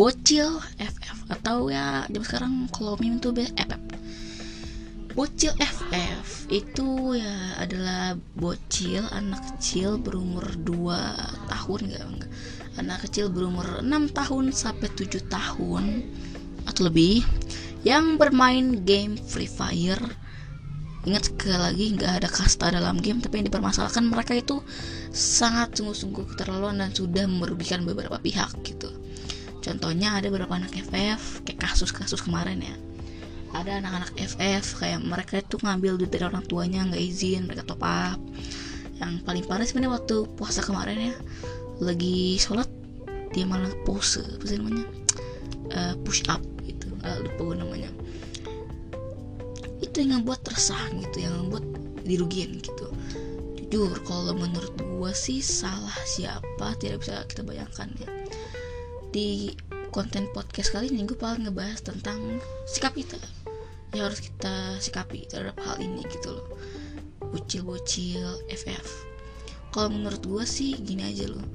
bocil FF atau ya jam sekarang kalau meme tuh FF bocil FF itu ya adalah bocil anak kecil berumur 2 tahun enggak, enggak anak kecil berumur 6 tahun sampai 7 tahun atau lebih yang bermain game Free Fire. Ingat sekali lagi nggak ada kasta dalam game tapi yang dipermasalahkan mereka itu sangat sungguh-sungguh keterlaluan dan sudah merugikan beberapa pihak gitu contohnya ada beberapa anak FF kayak kasus-kasus kemarin ya. Ada anak-anak FF kayak mereka itu ngambil duit dari orang tuanya nggak izin mereka top up. Yang paling parah sebenarnya waktu puasa kemarin ya lagi sholat dia malah pose apa namanya? Uh, push up gitu uh, lupa gue namanya. Itu yang membuat resah gitu yang membuat dirugiin gitu. Jujur kalau menurut gue sih salah siapa tidak bisa kita bayangkan ya di konten podcast kali ini gue paling ngebahas tentang sikap kita. Yang harus kita sikapi terhadap hal ini gitu loh. Bocil-bocil FF kalau menurut gue sih gini aja loh.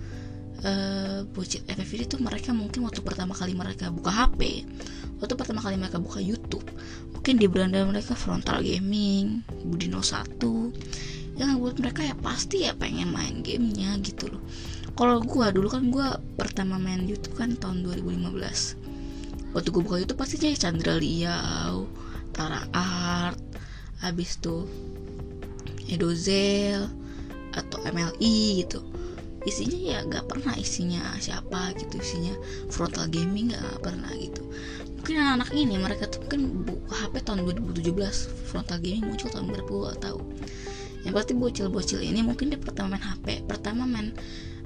Uh, bocil FF ini tuh mereka mungkin waktu pertama kali mereka buka HP waktu pertama kali mereka buka YouTube mungkin di beranda mereka frontal gaming Budino 1 yang buat mereka ya pasti ya pengen main gamenya gitu loh kalau gue dulu kan gue pertama main YouTube kan tahun 2015 waktu gue buka YouTube pasti jadi Chandra Liao Tara Art habis tuh Edozel atau MLI gitu. Isinya ya nggak pernah isinya siapa gitu isinya frontal gaming nggak pernah gitu. Mungkin anak-anak ini mereka tuh mungkin HP tahun 2017 frontal gaming muncul tahun berapa gue tahu. Yang pasti bocil-bocil ini mungkin dia pertama main HP pertama main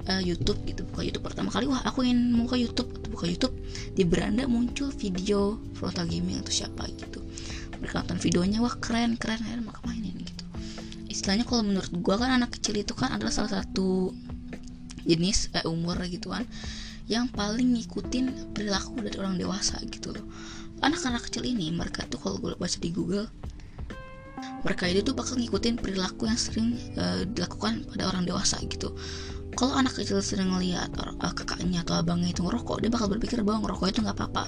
uh, YouTube gitu buka YouTube. Pertama kali wah aku ingin buka YouTube. Buka YouTube di beranda muncul video frontal gaming atau siapa gitu. Mereka nonton videonya wah keren keren. Akhirnya maka mainin gitu. Istilahnya kalau menurut gua kan anak kecil itu kan adalah salah satu jenis eh, umur gitu kan yang paling ngikutin perilaku dari orang dewasa gitu loh. Anak-anak kecil ini mereka tuh kalau gue baca di Google mereka itu tuh bakal ngikutin perilaku yang sering uh, dilakukan pada orang dewasa gitu kalau anak kecil sering ngeliat uh, kakaknya atau abangnya itu ngerokok dia bakal berpikir bahwa ngerokok itu nggak apa-apa.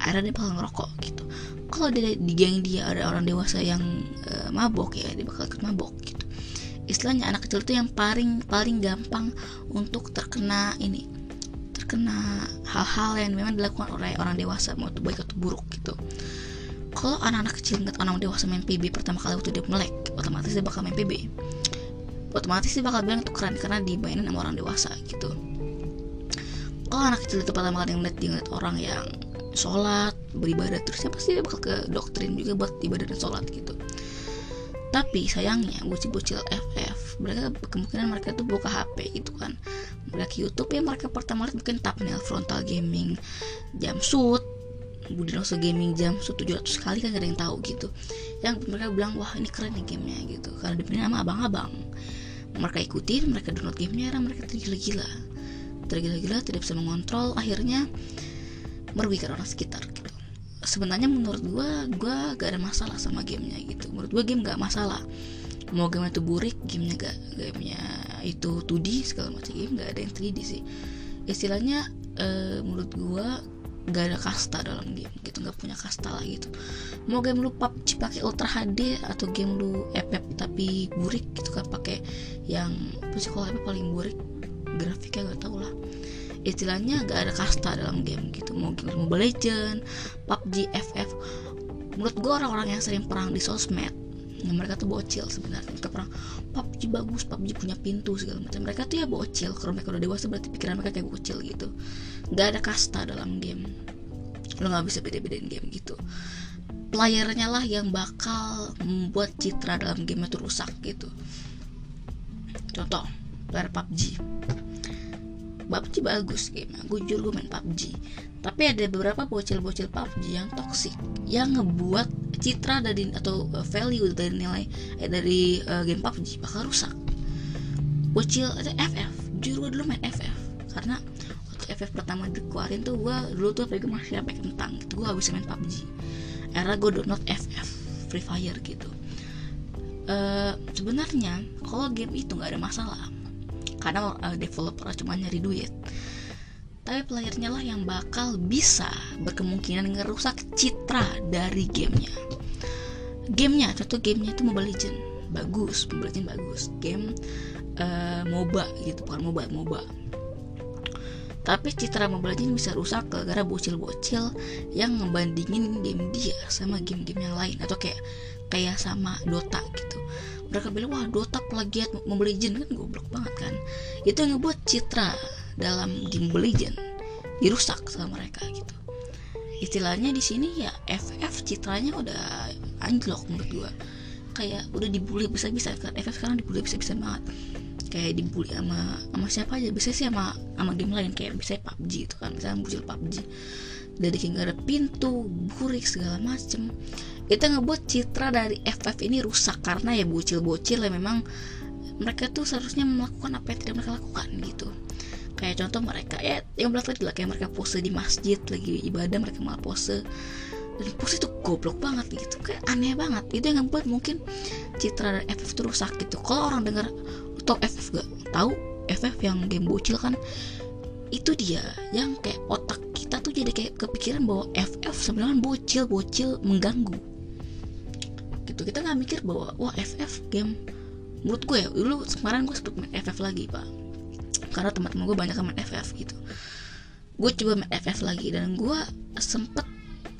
Akhirnya dia bakal ngerokok gitu. Kalau di, di geng dia ada orang dewasa yang uh, mabok ya dia bakal ikut mabok gitu. Istilahnya anak kecil itu yang paling paling gampang untuk terkena ini terkena hal-hal yang memang dilakukan oleh orang dewasa mau itu baik atau buruk gitu. Kalau anak-anak kecil ngeliat orang dewasa main PB pertama kali waktu dia melek otomatis dia bakal main PB otomatis dia bakal bilang itu keren karena dimainin sama orang dewasa gitu. Kalau anak kecil itu pertama kali ngeliat dia ngeliat orang yang sholat beribadah terus ya pasti dia bakal ke doktrin juga buat ibadah dan sholat gitu. Tapi sayangnya bocil-bocil FF mereka kemungkinan mereka tuh buka HP gitu kan. Mereka YouTube ya mereka pertama lihat mungkin thumbnail frontal gaming jam shoot Budi Rosso Gaming jam 700 kali kan gak ada yang tahu gitu. Yang mereka bilang wah ini keren nih gamenya gitu. Karena dipilih nama abang-abang. Mereka ikutin mereka download gamenya dan mereka tergila-gila. Tergila-gila tidak bisa mengontrol akhirnya merugikan orang sekitar gitu. Sebenarnya menurut gue gue gak ada masalah sama gamenya gitu. Menurut gue game gak masalah. Mau game itu burik gamenya gak gamenya itu 2D segala macam game gak ada yang 3D sih. Istilahnya uh, menurut gue gak ada kasta dalam game gitu nggak punya kasta lah gitu. Mau game lu PUBG pakai Ultra HD atau game lu FF tapi burik gitu kan pakai yang kalau FF paling burik grafiknya gak tau lah. Istilahnya gak ada kasta dalam game gitu. Mau game Mobile Legend PUBG FF menurut gue orang-orang yang sering perang di sosmed yang mereka tuh bocil sebenarnya. Mereka perang PUBG bagus PUBG punya pintu segala macam. Mereka tuh ya bocil kalau mereka udah dewasa berarti pikiran mereka kayak bocil gitu. Nggak ada kasta dalam game lo nggak bisa beda-bedain game gitu. Playernya lah yang bakal membuat citra dalam game itu rusak gitu. Contoh player PUBG PUBG bagus game gue jujur gue main PUBG tapi ada beberapa bocil-bocil PUBG yang toxic yang ngebuat citra dari atau value dari nilai eh, dari uh, game PUBG bakal rusak. Bocil ada FF jujur gue dulu main FF karena FF pertama dikeluarin tuh gue dulu tuh gue masih sampai kentang gitu gue habis main PUBG era gue download FF Free Fire gitu. Uh, sebenarnya kalau game itu nggak ada masalah karena uh, developer cuma nyari duit. Tapi playernya lah yang bakal bisa berkemungkinan ngerusak citra dari gamenya. Gamenya contoh gamenya itu Mobile Legend bagus Mobile Legend bagus. Game uh, MOBA gitu bukan MOBA MOBA tapi citra Mobile Legends bisa rusak gara-gara bocil-bocil yang ngebandingin game dia sama game-game yang lain. Atau kayak kayak sama Dota gitu. Mereka bilang wah Dota plagiat Mobile Legends. Kan goblok banget kan. Itu yang ngebuat citra dalam game Mobile Legends dirusak sama mereka gitu. Istilahnya di sini ya FF citranya udah anjlok menurut gua. Kayak udah dibully bisa-bisa. Kan FF sekarang dibully bisa-bisa banget kayak dibully sama sama siapa aja. Bisa sih sama sama game lain kayak bisa PUBG itu kan. Misalnya muncul PUBG dari kayak ada pintu burik segala macem. Itu ngebuat citra dari FF ini rusak. Karena ya bocil-bocil ya memang mereka tuh seharusnya melakukan apa yang tidak mereka lakukan gitu. Kayak contoh mereka ya yang belas lagi lah kayak mereka pose di masjid lagi ibadah mereka malah pose. Dan pose itu goblok banget gitu. Kayak aneh banget. Itu yang ngebuat mungkin citra dari FF itu rusak gitu. Kalau orang dengar tau FF gak tahu FF yang game bocil kan itu dia yang kayak otak kita tuh jadi kayak kepikiran bahwa FF sebenarnya bocil bocil mengganggu. Gitu kita nggak mikir bahwa wah FF game menurut gue ya dulu kemarin gue sempet main FF lagi pak. Karena teman-teman gue banyak main FF gitu. Gue coba main FF lagi dan gue sempet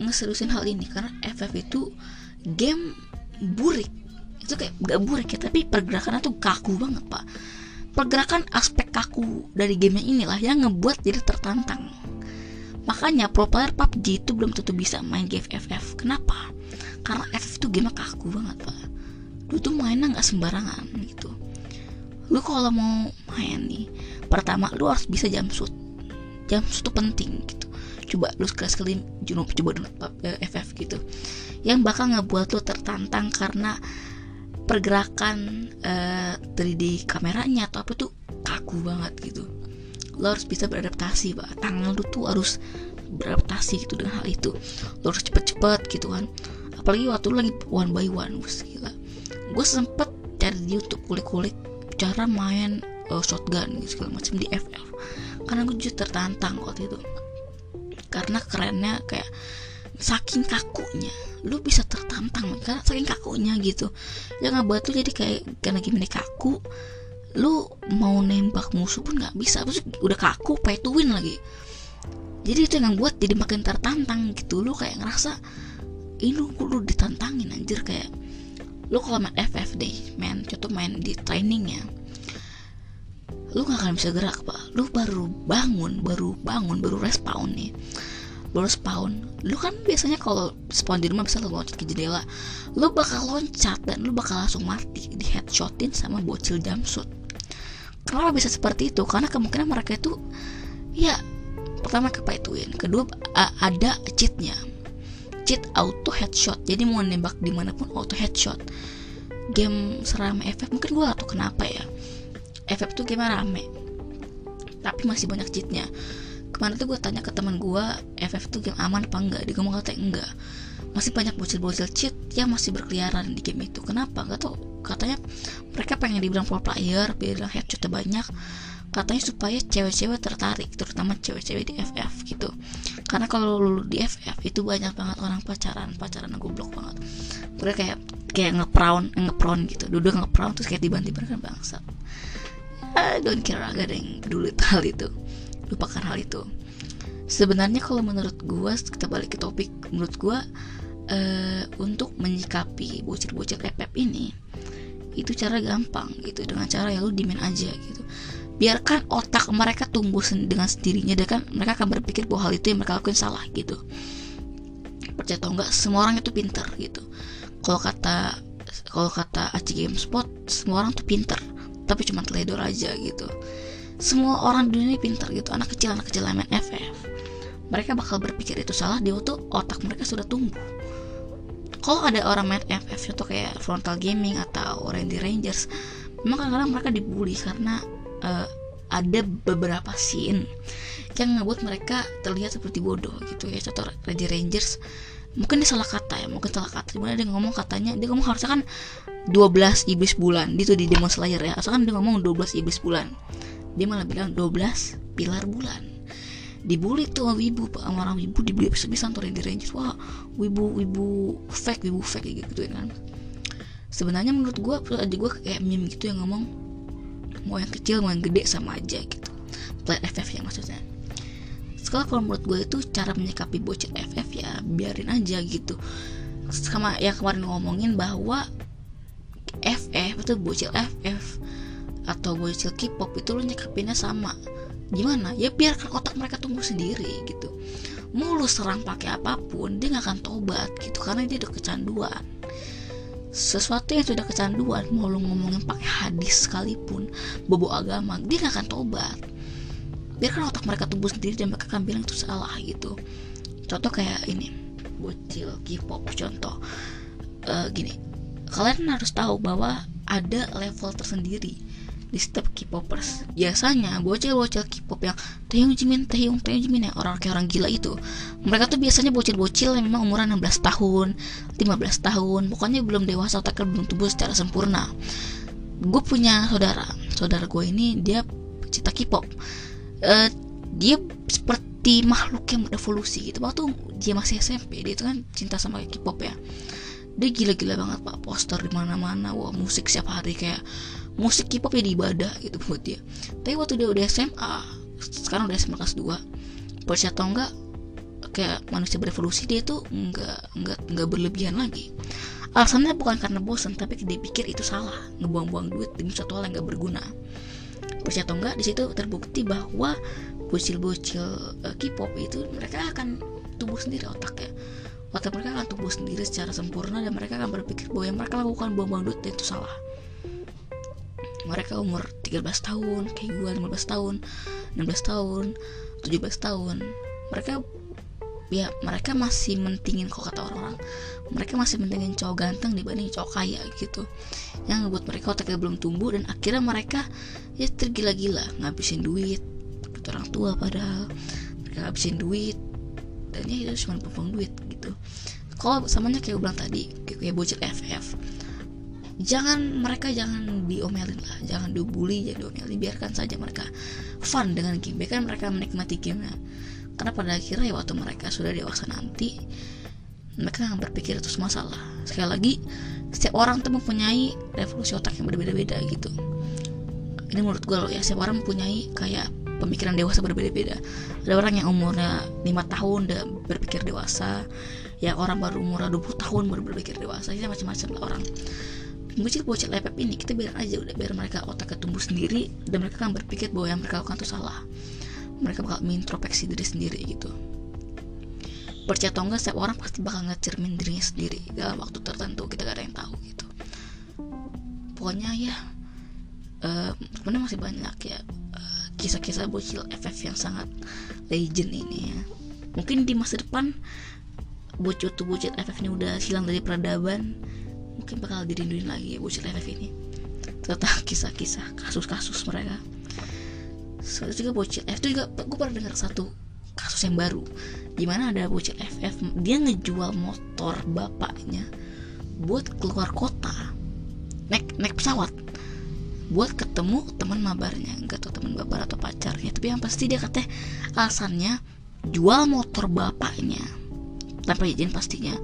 ngeseriusin hal ini karena FF itu game burik itu kayak gak burik ya tapi pergerakannya tuh kaku banget pak. Pergerakan aspek kaku dari gamenya inilah yang ngebuat jadi tertantang. Makanya pro player PUBG itu belum tentu bisa main game FF kenapa? Karena FF itu game kaku banget pak. Lu tuh mainnya nggak sembarangan gitu. Lu kalau mau main nih pertama lu harus bisa jam shoot. Jam shoot itu penting gitu. Coba lu sekali sekali coba download FF gitu. Yang bakal ngebuat lu tertantang karena pergerakan uh, 3D kameranya atau apa tuh kaku banget gitu. Lo harus bisa beradaptasi pak. Tangan lu tuh harus beradaptasi gitu dengan hal itu. Lo harus cepet-cepet gitu kan. Apalagi waktu lu lagi one by one gue gila. Gue sempet cari di YouTube kulik-kulik cara main uh, shotgun gitu segala macam di FF karena gue juga tertantang waktu itu. Karena kerennya kayak saking kakunya lu bisa tertantang karena saking kakunya gitu. Yang ngebuat tuh jadi kayak karena gimana kaku lu mau nembak musuh pun nggak bisa terus udah kaku pay to lagi. Jadi itu yang buat jadi makin tertantang gitu. Lu kayak ngerasa ini lu, lu ditantangin anjir. Kayak lu kalau main FF deh main contoh main di trainingnya lu gak akan bisa gerak pak. Lu baru bangun baru bangun baru respawn nih baru spawn lu kan biasanya kalau spawn di rumah bisa lu loncat ke jendela. Lu bakal loncat dan lu bakal langsung mati di headshotin sama bocil jumpsuit. Kenapa bisa seperti itu? Karena kemungkinan mereka itu ya pertama kepaituin kedua ada cheatnya. Cheat auto headshot. Jadi mau nembak di mana pun auto headshot. Game serame FF mungkin gue atau kenapa ya. FF tuh game rame. Tapi masih banyak cheatnya kemarin tuh gue tanya ke teman gue FF tuh game aman apa enggak? Dia ngomong katanya enggak. Masih banyak bocil-bocil cheat yang masih berkeliaran di game itu. Kenapa? Nggak tau katanya mereka pengen dibilang pro player biar headshotnya banyak. Katanya supaya cewek-cewek tertarik terutama cewek-cewek di FF gitu. Karena kalau lu di FF itu banyak banget orang pacaran pacaran goblok banget. Mereka kayak kayak ngeprawn ngeprawn gitu. Duduk ngeprawn terus kayak tiba-tiba kan bangsa I don't care agak ada yang peduli hal itu lupakan hal itu. Sebenarnya kalau menurut gue kita balik ke topik menurut gue uh, untuk menyikapi bocil-bocil pepep ini itu cara gampang gitu dengan cara ya lu dimin aja gitu. Biarkan otak mereka tumbuh dengan sendirinya dan kan mereka akan berpikir bahwa hal itu yang mereka lakukan salah gitu. Percaya atau enggak semua orang itu pintar gitu. Kalau kata kalau kata Aci Game Spot semua orang tuh pintar tapi cuma teledor aja gitu semua orang di dunia pintar gitu anak kecil anak kecil main FF mereka bakal berpikir itu salah di waktu otak mereka sudah tumbuh. Kalau ada orang main FF itu kayak frontal gaming atau Randy Rangers memang kadang-kadang mereka dibully karena uh, ada beberapa scene yang ngebuat mereka terlihat seperti bodoh gitu ya. Contoh Randy Rangers mungkin dia salah kata ya mungkin salah kata. Di mana dia ngomong katanya dia ngomong harusnya kan 12 iblis bulan itu di Demon Slayer ya. Asalkan dia ngomong 12 iblis bulan dia malah bilang 12 pilar bulan. Dibully tuh wibu sama orang wibu dibully bisa-bisa nonton di Rangers. Wah wibu wibu fake wibu fake kayak gitu kan? Sebenarnya menurut gue aja gue kayak meme gitu yang ngomong mau yang kecil mau yang gede sama aja gitu. Player FF ya maksudnya. Sekarang kalau menurut gue itu cara menyikapi bocil FF ya biarin aja gitu. Sama yang kemarin ngomongin bahwa FF itu bocil FF atau bocil K-pop itu lo nyikapinnya sama. Gimana? Ya biarkan otak mereka tumbuh sendiri gitu. Mau lu serang pakai apa pun dia nggak akan tobat gitu karena dia udah kecanduan. Sesuatu yang sudah kecanduan mau lu ngomongin pakai hadis sekalipun bobo agama dia nggak akan tobat. Biarkan otak mereka tumbuh sendiri dan mereka akan bilang itu salah gitu. Contoh kayak ini bocil K-pop contoh. Uh, gini kalian harus tahu bahwa ada level tersendiri di setiap K-popers. Biasanya bocil-bocil K-pop yang Taeyong Jimin, Taeyong, Taeyong Jimin yang orang kayak orang gila itu. Mereka tuh biasanya bocil-bocil yang memang umuran 16 tahun 15 tahun. Pokoknya belum dewasa otaknya belum tumbuh secara sempurna. Gue punya saudara. Saudara gue ini dia pecinta K-pop. Uh, dia seperti makhluk yang berevolusi gitu. Waktu dia masih SMP dia itu kan cinta sama K-pop ya. Dia gila-gila banget pak. Poster di mana-mana wah musik setiap hari kayak musik K-pop ya ibadah gitu buat dia. Tapi waktu dia udah SMA sekarang udah SMA kelas 2 percaya atau enggak kayak manusia berevolusi dia tuh enggak enggak enggak berlebihan lagi. Alasannya bukan karena bosan tapi dia pikir itu salah. Ngebuang-buang duit demi suatu hal yang gak berguna. Percaya atau enggak di situ terbukti bahwa bocil-bocil uh, K-pop itu mereka akan tumbuh sendiri otaknya. Otak mereka akan tumbuh sendiri secara sempurna dan mereka akan berpikir bahwa yang mereka lakukan buang-buang duit itu salah mereka umur 13 tahun kayak gue 15 tahun 16 tahun 17 tahun. Mereka ya mereka masih mentingin kok kata orang-orang. Mereka masih mentingin cowok ganteng dibanding cowok kaya gitu. Yang ngebuat mereka otaknya belum tumbuh dan akhirnya mereka ya tergila-gila. Ngabisin duit ke orang tua padahal. Mereka ngabisin duit dan ya itu cuma buang duit gitu. Kalau samanya kayak gue bilang tadi kayak bocil FF jangan mereka jangan diomelin lah jangan dibully jangan diomelin. Biarkan saja mereka fun dengan game. Biarkan mereka menikmati gamenya. Karena pada akhirnya ya waktu mereka sudah dewasa nanti mereka akan berpikir itu semua salah. Sekali lagi setiap orang tuh mempunyai revolusi otak yang berbeda-beda gitu. Ini menurut gue loh ya setiap orang mempunyai kayak pemikiran dewasa berbeda-beda. Ada orang yang umurnya 5 tahun udah berpikir dewasa ya orang baru umur 20 tahun baru berpikir dewasa. Ini macam-macam lah orang bocil-bocil lepep ini kita biar aja udah biar mereka otaknya tumbuh sendiri dan mereka akan berpikir bahwa yang mereka lakukan itu salah. Mereka bakal mengintrospeksi diri sendiri gitu. Percaya atau enggak setiap orang pasti bakal ngecermin dirinya sendiri dalam waktu tertentu kita gak ada yang tahu gitu. Pokoknya ya uh, masih banyak ya uh, kisah-kisah bocil FF yang sangat legend ini ya. Mungkin di masa depan bocil tuh bocil FF ini udah hilang dari peradaban mungkin bakal dirinduin lagi ya FF ini. Tentang kisah-kisah kasus-kasus mereka. Soalnya juga bocil FF itu juga gue pernah dengar satu kasus yang baru. Di mana ada bocil FF dia ngejual motor bapaknya buat keluar kota. Naik naik pesawat. Buat ketemu teman mabarnya. Nggak tahu teman mabar atau pacarnya. Tapi yang pasti dia katanya alasannya jual motor bapaknya. Tanpa izin pastinya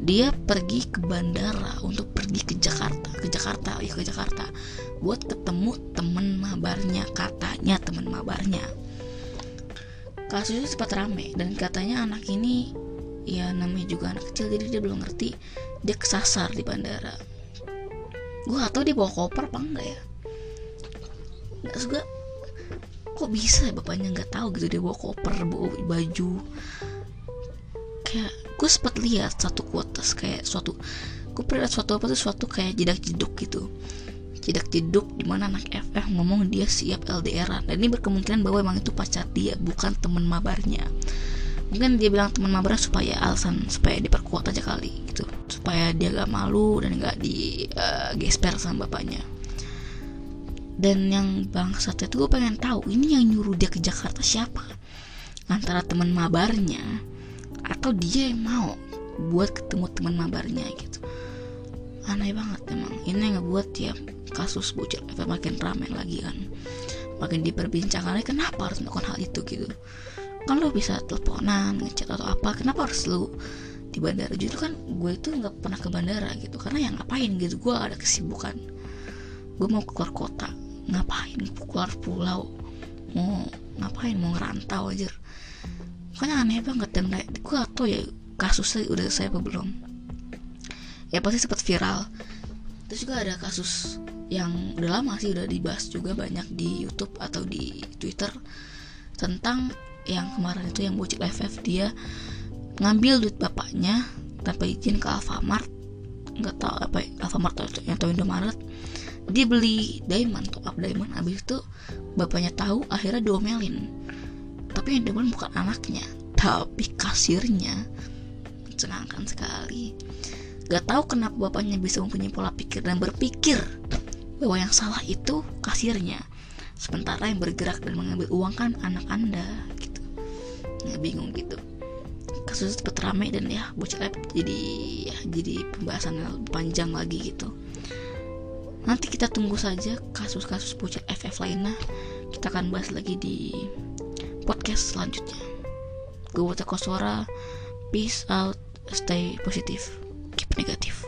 dia pergi ke bandara untuk pergi ke Jakarta ke Jakarta ya ke Jakarta buat ketemu temen mabarnya katanya temen mabarnya. Kasusnya sempat rame dan katanya anak ini ya namanya juga anak kecil jadi dia belum ngerti dia kesasar di bandara. Gue gak tau dia bawa koper apa enggak ya. Nggak juga kok bisa ya bapaknya nggak tahu gitu dia bawa koper bawa baju. Kayak gue sempat lihat satu kuotas kayak suatu gue pernah lihat suatu apa tuh suatu kayak jedak jeduk gitu. Jedak jeduk di mana anak FF ngomong dia siap LDRan dan ini berkemungkinan bahwa emang itu pacar dia bukan teman mabarnya. Mungkin dia bilang teman mabarnya supaya alasan supaya diperkuat aja kali gitu. Supaya dia gak malu dan gak di uh, gesper sama bapaknya. Dan yang bangsat itu gue pengen tahu ini yang nyuruh dia ke Jakarta siapa? Antara teman mabarnya atau dia yang mau buat ketemu teman mabarnya gitu. Aneh banget emang. Ini yang ngebuat ya kasus bocil efek makin ramai lagi kan. Makin diperbincangkan kenapa harus melakukan hal itu gitu? Kan lo bisa teleponan ngechat atau apa kenapa harus lo di bandara? Justru kan gue itu nggak pernah ke bandara gitu. Karena yang ngapain gitu? Gue ada kesibukan. Gue mau keluar kota. Ngapain? Keluar pulau. Mau ngapain? Mau ngerantau aja makanya aneh banget dan gue atau ya kasusnya udah saya apa belum. Ya pasti sempat viral. Terus juga ada kasus yang udah lama sih udah dibahas juga banyak di YouTube atau di Twitter tentang yang kemarin itu yang bocil FF dia ngambil duit bapaknya tanpa izin ke Alfamart. Nggak tahu apa ya, Alfamart atau Indomaret. Dia beli diamond top up diamond. Abis itu bapaknya tahu akhirnya diomelin tapi yang diamond bukan anaknya tapi kasirnya. Mencengangkan sekali. Gak tahu kenapa bapaknya bisa mempunyai pola pikir dan berpikir bahwa yang salah itu kasirnya sementara yang bergerak dan mengambil uang kan anak anda gitu. Nggak bingung gitu. Kasus cepat ramai dan ya bocil jadi ya jadi pembahasan yang panjang lagi gitu. Nanti kita tunggu saja kasus-kasus bocil FF lainnya. Kita akan bahas lagi di podcast selanjutnya. Gue Kosora peace out. Stay positive. Keep negative